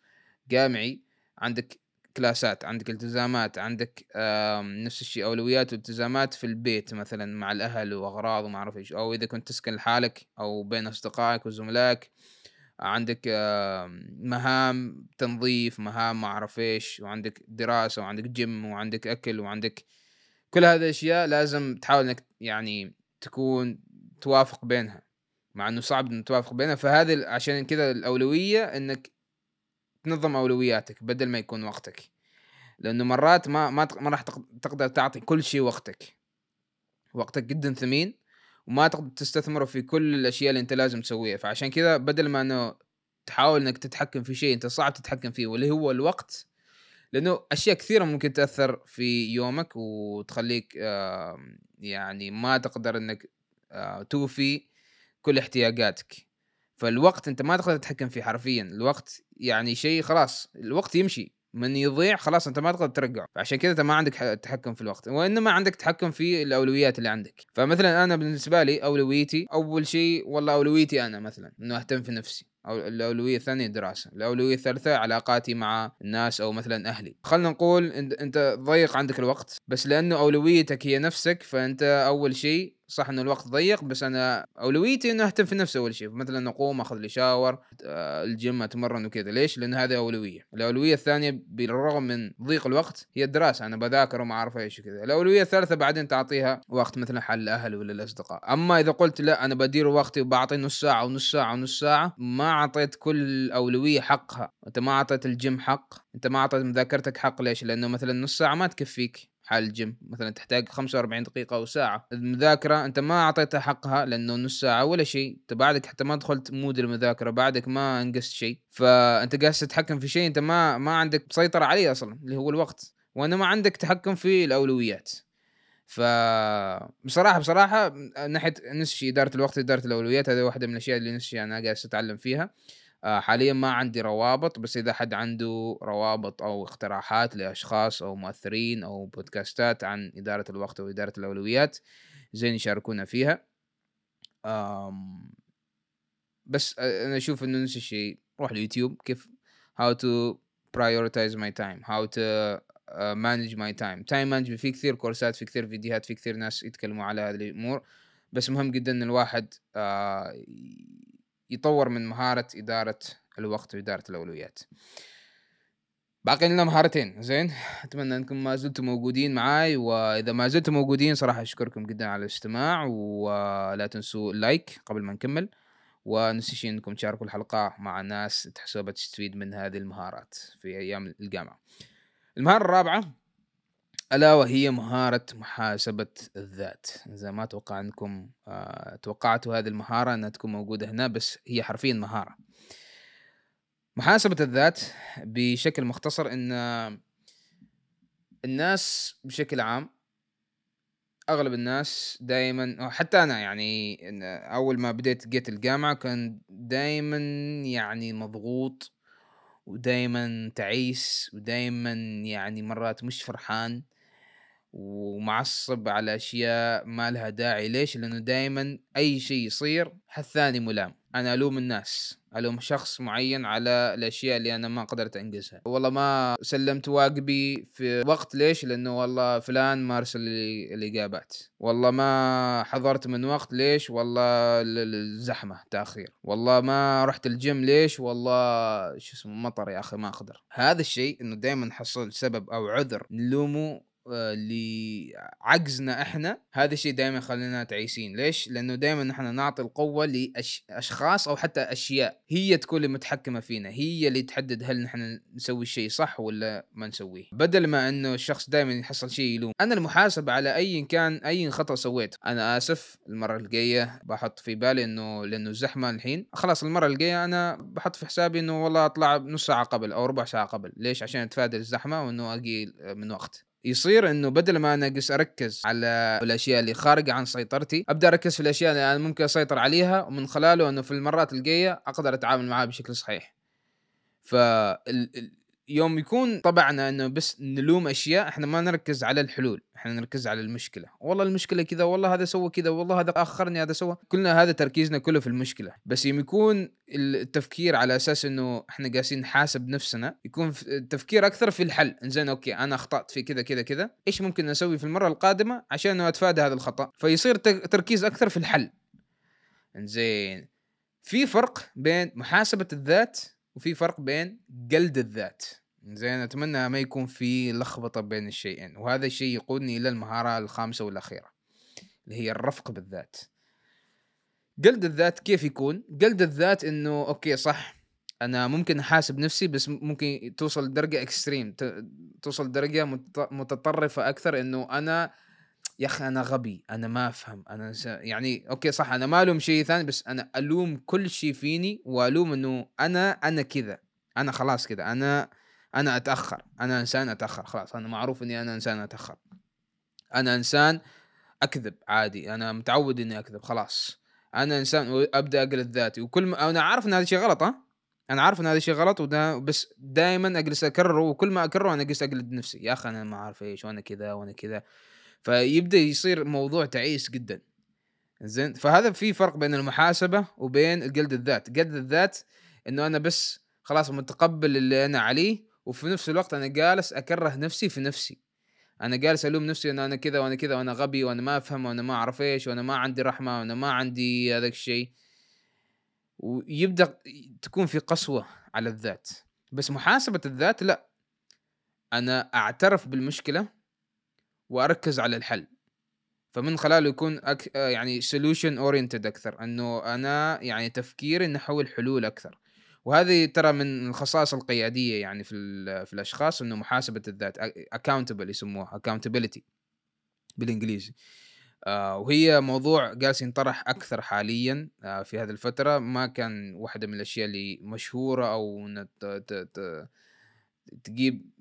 جامعي عندك كلاسات عندك التزامات عندك آه نفس الشيء أولويات والتزامات في البيت مثلا مع الأهل وأغراض وما أعرف إيش. أو إذا كنت تسكن لحالك أو بين أصدقائك وزملائك. عندك مهام تنظيف مهام ما أعرف إيش وعندك دراسة وعندك جيم وعندك أكل وعندك كل هذه الأشياء لازم تحاول إنك يعني تكون توافق بينها. مع إنه صعب انك توافق بينها. فهذه عشان كذا الأولوية إنك تنظم أولوياتك بدل ما يكون وقتك. لأنه مرات ما ما ما راح تقدر تعطي كل شيء وقتك. وقتك جدا ثمين. وما تقدر تستثمره في كل الأشياء اللي أنت لازم تسويها. فعشان كذا بدل ما إنه تحاول إنك تتحكم في شيء أنت صعب تتحكم فيه واللي هو الوقت لأنه أشياء كثيرة ممكن تأثر في يومك وتخليك يعني ما تقدر إنك آه، توفي كل احتياجاتك. فالوقت أنت ما تقدر تتحكم فيه حرفيا. الوقت يعني شيء خلاص الوقت يمشي. من يضيع خلاص انت ما تقدر ترجعه. عشان كذا انت ما عندك تحكم في الوقت. وإنما عندك تحكم في الأولويات اللي عندك. فمثلا أنا بالنسبة لي أولويتي أول شيء والله أولويتي أنا مثلا إنه أهتم في نفسي. أو الأولوية الثانية الدراسة. الأولوية الثالثة علاقاتي مع الناس أو مثلا أهلي. خلنا نقول أنت ضيق عندك الوقت بس لأنه أولويتك هي نفسك فأنت أول شيء صح إنه الوقت ضيق بس أنا أولويتي إنه أهتم في نفسي أول شيء. مثلا أقوم آخذ لي شاور آه، الجيم أتمرن وكذا. ليش؟ لأن هذه أولوية. الأولوية الثانية بالرغم من ضيق الوقت هي الدراسة. أنا بذاكر وما أعرف إيش وكذا. الأولوية الثالثة بعدين تعطيها وقت مثلا حل الأهل ولا الأصدقاء. أما إذا قلت لا أنا بدير وقتي وبعطي نص ساعة ونص ساعة ونص ساعة ما أعطيت كل اولويه حقها. أنت ما أعطيت الجيم حق. أنت ما أعطيت مذاكرتك حق. ليش؟ لأنه مثلا نص ساعة ما تكفيك. حال الجيم. مثلا تحتاج 45 دقيقة أو ساعة. المذاكرة أنت ما أعطيتها حقها لأنه نص ساعة ولا شيء. أنت بعدك حتى ما دخلت mood المذاكرة بعدك ما أنجزت شيء. فأنت قاعد تتحكم في شيء أنت ما ما عندك سيطرة عليه أصلا اللي هو الوقت. وأنا ما عندك تحكم في الأولويات. ف بصراحة بصراحة ناحية نسشي إدارة الوقت إدارة الأولويات هذه واحدة من الأشياء اللي نسشي أنا قاعد أتعلم فيها. حاليا ما عندي روابط بس إذا حد عنده روابط أو اقتراحات لأشخاص أو مؤثرين أو بودكاستات عن إدارة الوقت واداره الأولويات زين يشاركونا فيها. بس أنا أشوف إنه نفس الشيء. روح اليوتيوب كيف how to prioritize my time how to uh, manage my time. Time management في كثير كورسات في كثير فيديوهات في كثير ناس يتكلموا على هذه الأمور. بس مهم جدا إن الواحد يطور من مهارة إدارة الوقت وإدارة الأولويات. باقي لنا مهارتين زين؟ أتمنى أنكم ما زلتم موجودين معاي وإذا ما زلتم موجودين صراحة أشكركم جدا على الاستماع ولا تنسوا اللايك قبل ما نكمل ونسيش أنكم تشاركوا الحلقة مع ناس تحسوا بتستفيد من هذه المهارات في أيام الجامعة. المهارة الرابعة الا وهي مهارة محاسبة الذات. زي ما أتوقع أنكم آه توقعتوا هذه المهارة أنها تكون موجودة هنا بس هي حرفيا مهارة. محاسبة الذات بشكل مختصر إن الناس بشكل عام أغلب الناس دائما حتى أنا يعني أول ما بديت جيت الجامعة كان دائما يعني مضغوط ودائما تعيس ودائما يعني مرات مش فرحان. ومعصب على أشياء ما لها داعي. ليش؟ لأنه دائما أي شيء يصير حثاني ملام. أنا ألوم الناس ألوم شخص معين على الأشياء اللي أنا ما قدرت أنجزها. والله ما سلمت واجبي في وقت. ليش؟ لأنه والله فلان ما ارسل لي الإجابات. والله ما حضرت من وقت. ليش؟ والله الزحمة تأخير. والله ما رحت الجيم. ليش؟ والله شو اسمه مطر يا أخي ما أقدر. هذا الشيء إنه دائما نحصل سبب أو عذر نلومه لعجزنا إحنا هذا الشيء دائما يخلينا تعيسين. ليش؟ لأنه دائما نحن نعطي القوة لاشخاص أو حتى أشياء هي تكون اللي متحكمة فينا هي اللي تحدد هل نحن نسوي الشيء صح ولا ما نسويه. بدل ما إنه الشخص دائما يحصل شيء يلوم. أنا المحاسبه على أي كان أي خطأ سويته أنا آسف المرة الجاية بحط في بالي إنه لأنه الزحمه الحين. خلاص المرة الجاية أنا بحط في حسابي إنه والله أطلع نص ساعة قبل أو ربع ساعة قبل. ليش؟ عشان أتفادى الزحمة وإنه أجي من وقت. يصير إنه بدل ما أنا اقص أركز على الأشياء اللي خارجة عن سيطرتي أبدأ أركز في الأشياء اللي أنا ممكن أسيطر عليها ومن خلاله إنه في المرات الجاية أقدر أتعامل معها بشكل صحيح. ف يوم يكون طبعنا إنه بس نلوم أشياء إحنا ما نركز على الحلول إحنا نركز على المشكلة. والله المشكلة كذا والله هذا سوى كذا والله هذا أخرني هذا سوى. كلنا هذا تركيزنا كله في المشكلة. بس يوم يكون التفكير على أساس إنه إحنا جالسين نحاسب نفسنا يكون التفكير أكثر في الحل. إنزين أوكي أنا أخطأت في كذا كذا كذا. إيش ممكن أسوي في المرة القادمة عشان أتفادى هذا الخطأ؟ فيصير تركيز أكثر في الحل. إنزين في فرق بين محاسبة الذات وفي فرق بين جلد الذات. زين أتمنى ما يكون في لخبطة بين الشيئين وهذا الشيء يقودني إلى المهارة الخامسة والأخيرة اللي هي الرفق بالذات. جلد الذات كيف يكون؟ جلد الذات إنه okay صح أنا ممكن أحاسب نفسي بس ممكن توصل لدرجه extreme توصل لدرجه متطرفة أكثر إنه أنا يا أخي أنا غبي أنا ما أفهم أنا يعني أوكي صح أنا ما ألوم شيء ثاني بس أنا ألوم كل شيء فيني وألوم إنه أنا أنا كذا أنا خلاص كذا أنا أنا أتأخر أنا إنسان أتأخر خلاص أنا معروف إني أنا إنسان أتأخر. أنا إنسان أكذب عادي أنا متعود إني أكذب خلاص. أنا إنسان أبدأ اقلد ذاتي وكل ما أنا عارف إن هذا الشيء غلط ها؟ أنا عارف إن هذا الشيء غلط ودا بس دائما أجلس أكرره وكل ما أكرره أنا أجلس أقلد نفسي يا أخي أنا ما أعرف إيش وأنا كذا وأنا كذا. فيبدأ يصير موضوع تعيس جدا. زين؟ فهذا في فرق بين المحاسبة وبين الجلد الذات. جلد الذات إنه أنا بس خلاص متقبل اللي أنا عليه وفي نفس الوقت أنا جالس أكره نفسي في نفسي. أنا جالس ألوم نفسي إنه أنا كذا وأنا كذا وأنا غبي وأنا ما أفهم وأنا ما أعرف إيش وأنا ما عندي رحمة وأنا ما عندي هذاك الشيء. ويبدأ تكون في قسوة على الذات. بس محاسبة الذات لا. أنا أعترف بالمشكلة وأركز على الحل. فمن خلاله يكون أك... يعني solution oriented أكثر إنه أنا يعني تفكيري نحو الحلول أكثر. وهذه ترى من الخصائص القيادية يعني في في الأشخاص إنه محاسبة الذات accountable يسموها accountability بالإنجليزي. آه وهي موضوع جالس ينطرح أكثر حاليا آه في هذه الفترة. ما كان واحدة من الأشياء اللي مشهورة أو تجيب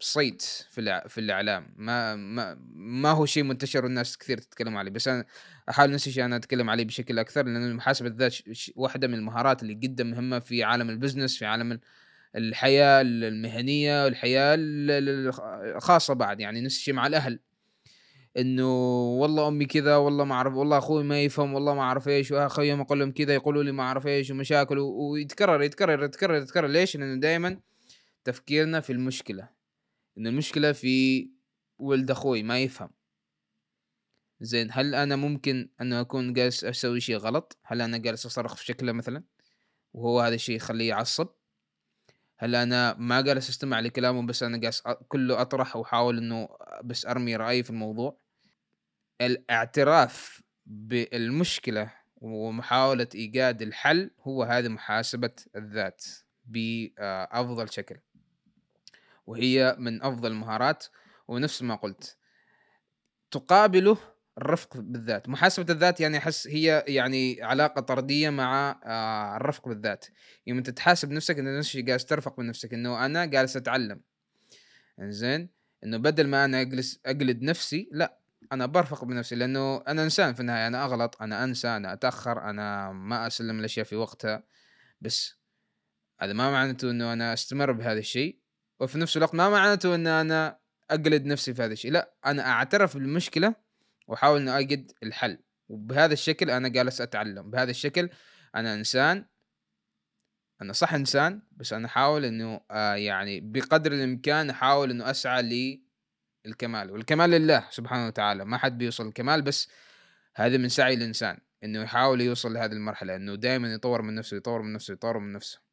صيت في في الإعلام. ما ما ما هو شيء منتشر والناس كثير تتكلم عليه. بس أنا أحاول نفس الشيء أنا أتكلم عليه بشكل أكثر لأن محاسبه الذات واحدة من المهارات اللي جدا مهمة في عالم البزنس في عالم الحياة المهنية والحياة الخاصه بعد. يعني نفس الشيء مع الأهل. إنه والله أمي كذا والله ما أعرف والله أخوي ما يفهم والله ما أعرف إيش واخوي يوم أقول لهم كذا يقولوا لي ما أعرف إيش ومشاكل ويتكرر يتكرر يتكرر يتكرر. ليش؟ لأنه دائما تفكيرنا في المشكلة. إن المشكلة في ولد أخوي ما يفهم. زين هل أنا ممكن انه أكون جالس أسوي شيء غلط؟ هل أنا جالس أصرخ في شكله مثلا؟ وهو هذا الشيء يخليه يعصب؟ هل أنا ما جالس أستمع لكلامه بس أنا جالس كله أطرح وأحاول إنه بس أرمي رأيي في الموضوع؟ الاعتراف بالمشكلة ومحاولة إيجاد الحل هو هذه محاسبة الذات بأفضل شكل. وهي من أفضل المهارات ونفس ما قلت. تقابله الرفق بالذات. محاسبة الذات يعني أحس هي يعني علاقة طردية مع آه الرفق بالذات. يوم أنت تحاسب نفسك أنت نفس الشيء جالس ترفق بنفسك أنه أنا جالس أتعلم. زين أنه بدل ما أنا أجلس أقلد نفسي لا أنا برفق بنفسي لأنه أنا إنسان في النهاية. أنا أغلط أنا أنسى أنا أتأخر أنا ما أسلم الأشياء في وقتها. بس هذا ما معناته أنه أنا أستمر بهذا الشيء. وفي نفس الوقت ما معناته إن أنا أقلد نفسي في هذا الشيء. لا أنا أعترف بالمشكلة وأحاول إني اجد الحل. وبهذا الشكل أنا جالس أتعلم. بهذا الشكل أنا إنسان أنا صح إنسان بس أنا أحاول إنه آه يعني بقدر الإمكان أحاول إنه أسعى للكمال. والكمال لله سبحانه وتعالى. ما حد بيوصل الكمال بس هذا من سعي الإنسان إنه يحاول يوصل لهذه المرحلة. إنه دائما يطور من نفسه يطور من نفسه يطور من نفسه.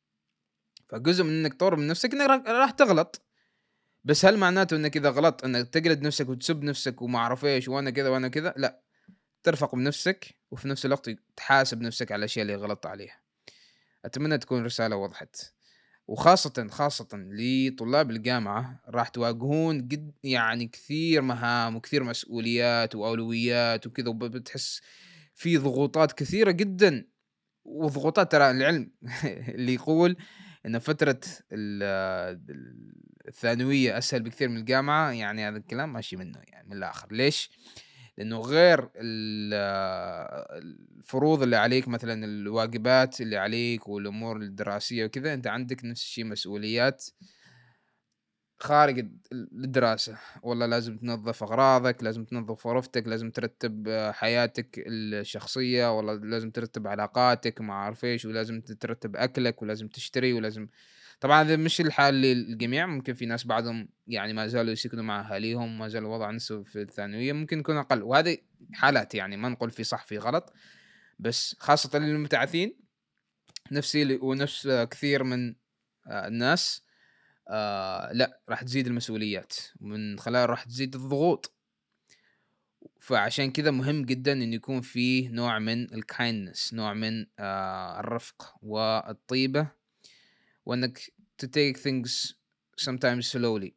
فجزء من إنك تطور من نفسك إنك راح تغلط. بس هل معناته إنك إذا غلطت إنك تقلد نفسك وتسب نفسك وما أعرف إيش وأنا كذا وأنا كذا؟ لا. ترفق بنفسك وفي نفس الوقت تحاسب نفسك على الأشياء اللي غلطت عليها. أتمنى تكون رسالة وضحت. وخاصة خاصة لطلاب الجامعة راح تواجهون قد يعني كثير مهام وكثير مسؤوليات وأولويات وكذا وبتحس في ضغوطات كثيرة جدا. وضغوطات ترى العلم <laughs> اللي يقول إن فترة الثانوية أسهل بكثير من الجامعة يعني هذا الكلام ماشي منه يعني من الآخر ليش؟ لأنه غير الفروض اللي عليك مثلا الواجبات اللي عليك والأمور الدراسية وكذا أنت عندك نفس الشيء مسؤوليات خارج الدراسة. والله لازم تنظف أغراضك لازم تنظف غرفتك لازم ترتب حياتك الشخصية. والله لازم ترتب علاقاتك مع عارف إيش ولازم ترتب أكلك ولازم تشتري ولازم طبعا هذا مش الحال للجميع. ممكن في ناس بعضهم يعني ما زالوا يسكنوا مع أهاليهم ما زال الوضع نفسه في الثانوية ممكن يكون أقل. وهذه حالات يعني ما نقول في صح في غلط. بس خاصة للمبتعثين نفسي ونفس كثير من الناس آه لا راح تزيد المسؤوليات. من خلال راح تزيد الضغوط. فعشان كذا مهم جدا انه يكون فيه نوع من الكايندنس نوع من آه الرفق والطيبة. وإنك to take things sometimes slowly.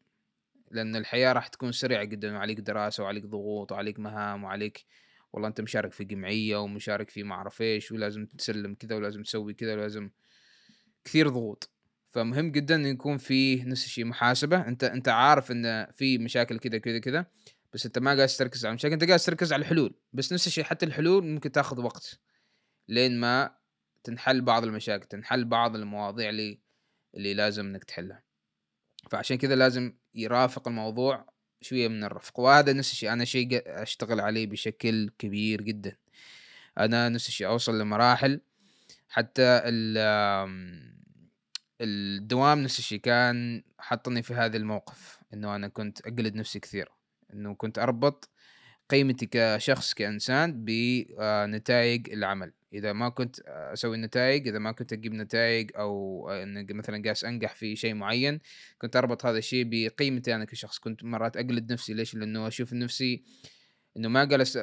لأن الحياة راح تكون سريعة جدا. وعليك دراسة وعليك ضغوط وعليك مهام وعليك والله أنت مشارك في جمعية ومشارك في معرف إيش ولازم تسلم كذا ولازم تسوي كذا ولازم كثير ضغوط. فمهم جدا إن يكون في نفس الشيء محاسبة. أنت أنت عارف إن في مشاكل كذا كذا كذا بس أنت ما قاعد تركز على المشاكل. أنت قاعد تركز على الحلول بس نفس الشيء حتى الحلول ممكن تاخذ وقت لين ما تنحل بعض المشاكل تنحل بعض المواضيع اللي اللي لازم إنك تحلها. فعشان كذا لازم يرافق الموضوع شوية من الرفق. وهذا نفس الشيء أنا شيء أشتغل عليه بشكل كبير جدا. أنا نفس الشيء أوصل لمراحل حتى ال الدوام نفس الشيء كان حطني في هذا الموقف إنه أنا كنت أقلد نفسي كثير إنه كنت أربط قيمتي كشخص كإنسان بنتائج العمل. إذا ما كنت أسوي نتائج إذا ما كنت أجيب نتائج أو إن مثلا قاس أنجح في شيء معين كنت أربط هذا الشيء بقيمتي أنا كشخص. كنت مرات أقلد نفسي ليش؟ لأنه أشوف نفسي إنه ما جلس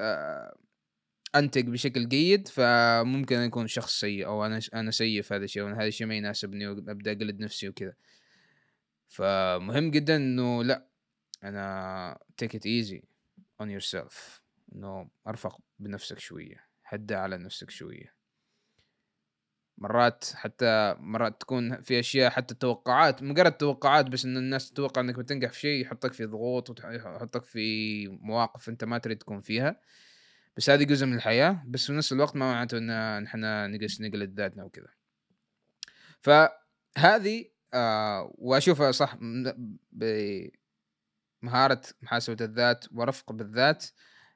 أنتج بشكل جيد فممكن اكون شخص سيء أو أنا أنا سيء في هذا الشيء أو هذا الشيء ما يناسبني وأبدأ أقلد نفسي وكذا. فمهم جدا إنه لا أنا take it easy on yourself. إنه أرفق بنفسك شوية هدى على نفسك شوية. مرات حتى مرات تكون في أشياء حتى توقعات مجرد توقعات بس إن الناس تتوقع إنك بتنجح في شيء يحطك في ضغوط ويحطك في مواقف أنت ما تريد تكون فيها. بس هذه جزء من الحياة بس في نفس الوقت ما معناته إن نحن نجلس نقلد ذاتنا وكذا. فهذه آه وأشوفها صح بمهارة محاسبة الذات ورفق بالذات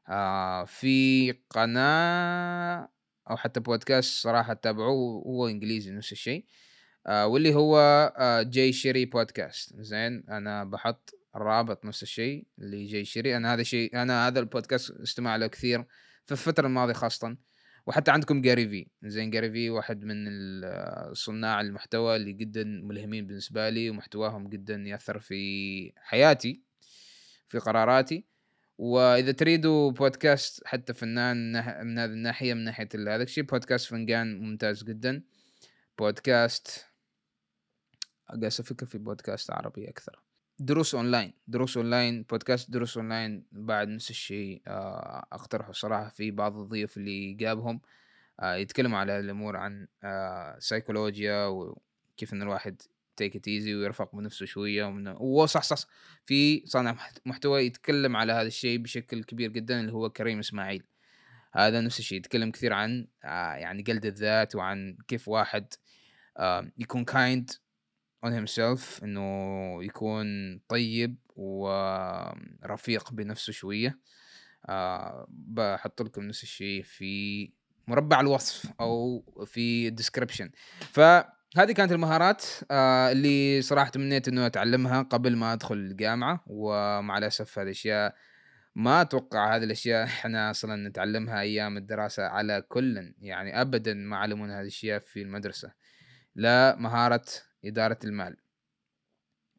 آه في قناة أو حتى بودكاست صراحة تابعوه هو إنجليزي نفس الشيء آه واللي هو آه Jay Shetty podcast. زين أنا بحط الرابط نفس الشيء اللي Jay Shetty. أنا هذا الشيء أنا هذا البودكاست استمع له كثير في الفترة الماضية خاصة. وحتى عندكم Gary Vee زين Gary Vee واحد من صناع المحتوى اللي جدا ملهمين بالنسبة لي ومحتواهم جدا يأثر في حياتي في قراراتي. وإذا تريدوا بودكاست حتى فنجان من هذه الناحية من ناحية هذا الشيء بودكاست فنجان ممتاز جدا. بودكاست أقاس أفكر في بودكاست عربي أكثر. دروس أونلاين دروس online podcast دروس أونلاين بعد نفس الشيء آه، أقترحه صراحة في بعض الضيوف اللي جابهم آه، يتكلموا على الأمور عن سيكولوجيا وكيف إن الواحد take it easy ويرفق بنفسه شوية ومن... صح صح في صانع محتوى يتكلم على هذا الشيء بشكل كبير جدا اللي هو كريم إسماعيل. هذا نفس الشيء يتكلم كثير عن آه، يعني جلد الذات وعن كيف واحد يكون kind on himself إنه يكون طيب ورفيق بنفسه شوية. آه بحط لكم نفس الشيء في مربع الوصف أو في الديسكربشن فهذه كانت المهارات آه اللي صراحة تمنيت إنه أتعلمها قبل ما أدخل الجامعة. ومع الأسف هذه الاشياء ما أتوقع هذه الأشياء إحنا أصلا نتعلمها أيام الدراسة على كل يعني ابدا ما علمونا هذه الأشياء في المدرسة. لا مهارة إدارة المال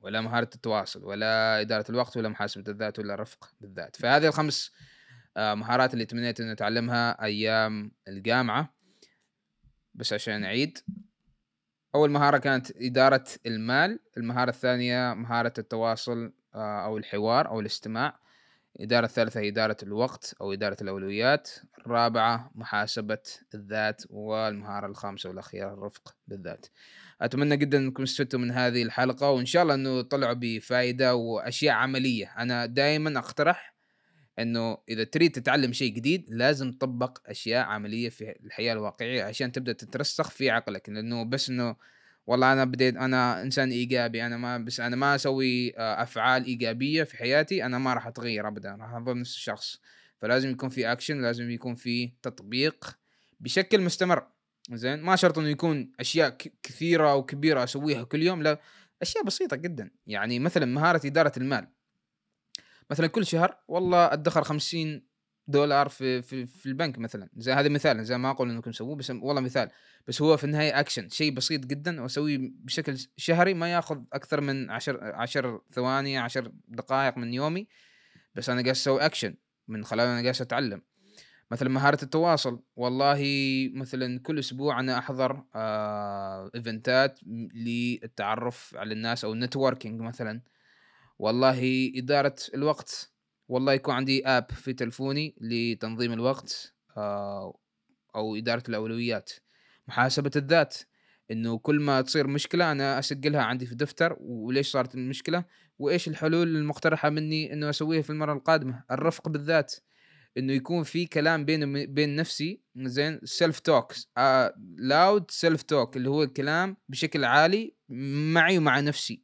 ولا مهارة التواصل ولا إدارة الوقت ولا محاسبة الذات ولا الرفق بالذات. فهذه الخمس آه، مهارات اللي تمنيت أن أتعلمها أيام الجامعة. بس عشان أعيد أول مهارة كانت إدارة المال المهارة الثانية مهارة التواصل آه، أو الحوار أو الاستماع. الإدارة الثالثة إدارة الوقت أو إدارة الأولويات. الرابعة محاسبة الذات والمهارة الخامسة والأخيرة الرفق بالذات. أتمنى جدا أنكم استفدتوا من هذه الحلقة وإن شاء الله أنه طلعوا بفائدة وأشياء عملية. أنا دائما أقترح أنه إذا تريد تتعلم شيء جديد لازم تطبق أشياء عملية في الحياة الواقعية عشان تبدأ تترسخ في عقلك. لأنه بس إنه والله أنا بديت أنا إنسان إيجابي أنا ما بس أنا ما أسوي آه، أفعال إيجابية في حياتي أنا ما راح أتغير ابدا راح أظل نفس الشخص. فلازم يكون في اكشن لازم يكون في تطبيق بشكل مستمر. زين؟ ما شرط إنه يكون أشياء كثيرة وكبيره أسويها كل يوم لا أشياء بسيطة جدا. يعني مثلا مهارة إدارة المال. مثلا كل شهر والله أدخر 50 دولار في في, في البنك مثلا. زي هذا مثال. زي ما أقول انكم تسووه بس والله مثال. بس هو في النهاية اكشن شيء بسيط جدا وأسويه بشكل شهري ما يأخذ أكثر من 10 10 ثواني 10 دقائق من يومي. بس أنا قاعد أسوي اكشن من خلال أنا قاعد أتعلم. مثلا مهارة التواصل والله مثلا كل أسبوع أنا أحضر آه event ات للتعرف على الناس أو networking مثلا. والله إدارة الوقت والله يكون عندي app في تلفوني لتنظيم الوقت آه أو إدارة الأولويات. محاسبة الذات إنه كل ما تصير مشكلة أنا أسجلها عندي في دفتر وليش صارت المشكلة؟ وإيش الحلول المقترحة مني إنه أسويها في المرة القادمة؟ الرفق بالذات. إنه يكون في كلام بين بين نفسي زين self talk loud self talk اللي هو الكلام بشكل عالي معي ومع نفسي.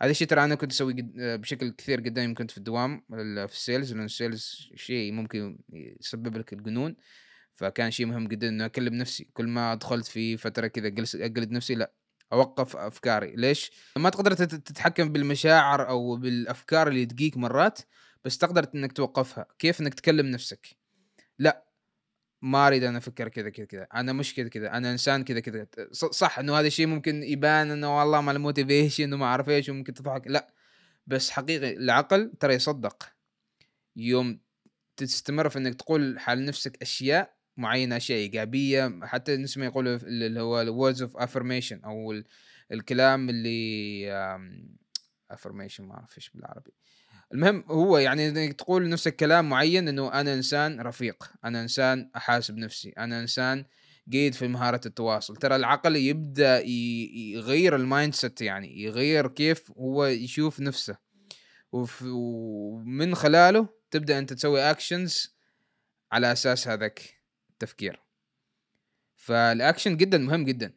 هذا الشيء ترى أنا كنت أسوي بشكل كثير قدام كنت في الدوام في ال sales لأن ال sales شيء ممكن يسبب لك الجنون. فكان شيء مهم جدا إنه أكلم نفسي. كل ما دخلت في فترة كذا اجلد نفسي لا أوقف أفكاري. ليش؟ ما تقدر تتحكم بالمشاعر أو بالأفكار اللي تجيك مرات. بس تقدر إنك توقفها. كيف إنك تكلم نفسك؟ لا ما أريد أنا أفكر كذا كذا كذا. أنا مش كذا كذا. أنا إنسان كذا كذا. صح إنه هذا الشيء ممكن يبان إنه والله ما ال motivation وما أعرف إيش وممكن تضحك. لا. بس حقيقي العقل ترى يصدق. يوم تستمر في إنك تقول حال نفسك أشياء معينة أشياء إيجابية حتى نسمع يقولوا اللي هو ال words of affirmation أو الكلام اللي affirmation ما أعرف إيش بالعربي. المهم هو يعني إنك تقول لنفسك كلام معين إنه أنا إنسان رفيق أنا إنسان احاسب نفسي أنا إنسان جيد في مهارة التواصل. ترى العقل يبدأ يغير ال mindset يعني يغير كيف هو يشوف نفسه. ومن خلاله تبدأ أنت تسوي actions على أساس هذاك التفكير. فالاكشن جدا مهم جدا.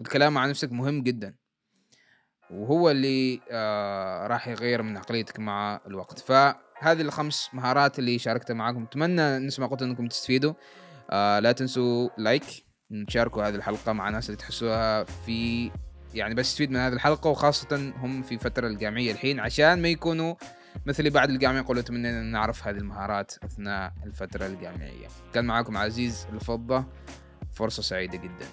الكلام مع نفسك مهم جدا. وهو اللي آه راح يغير من عقليتك مع الوقت. فهذه الخمس مهارات اللي شاركتها معاكم أتمنى نسمع قلت إنكم تستفيدوا. آه لا تنسوا لايك تشاركوا هذه الحلقة مع ناس اللي تحسوها في يعني بس تستفيد من هذه الحلقة وخاصة هم في فترة الجامعية الحين عشان ما يكونوا مثلي بعد الجامعة يقولوا أتمنى أن نعرف هذه المهارات أثناء الفترة الجامعية. كان معاكم عزيز الفضة فرصة سعيدة جدا.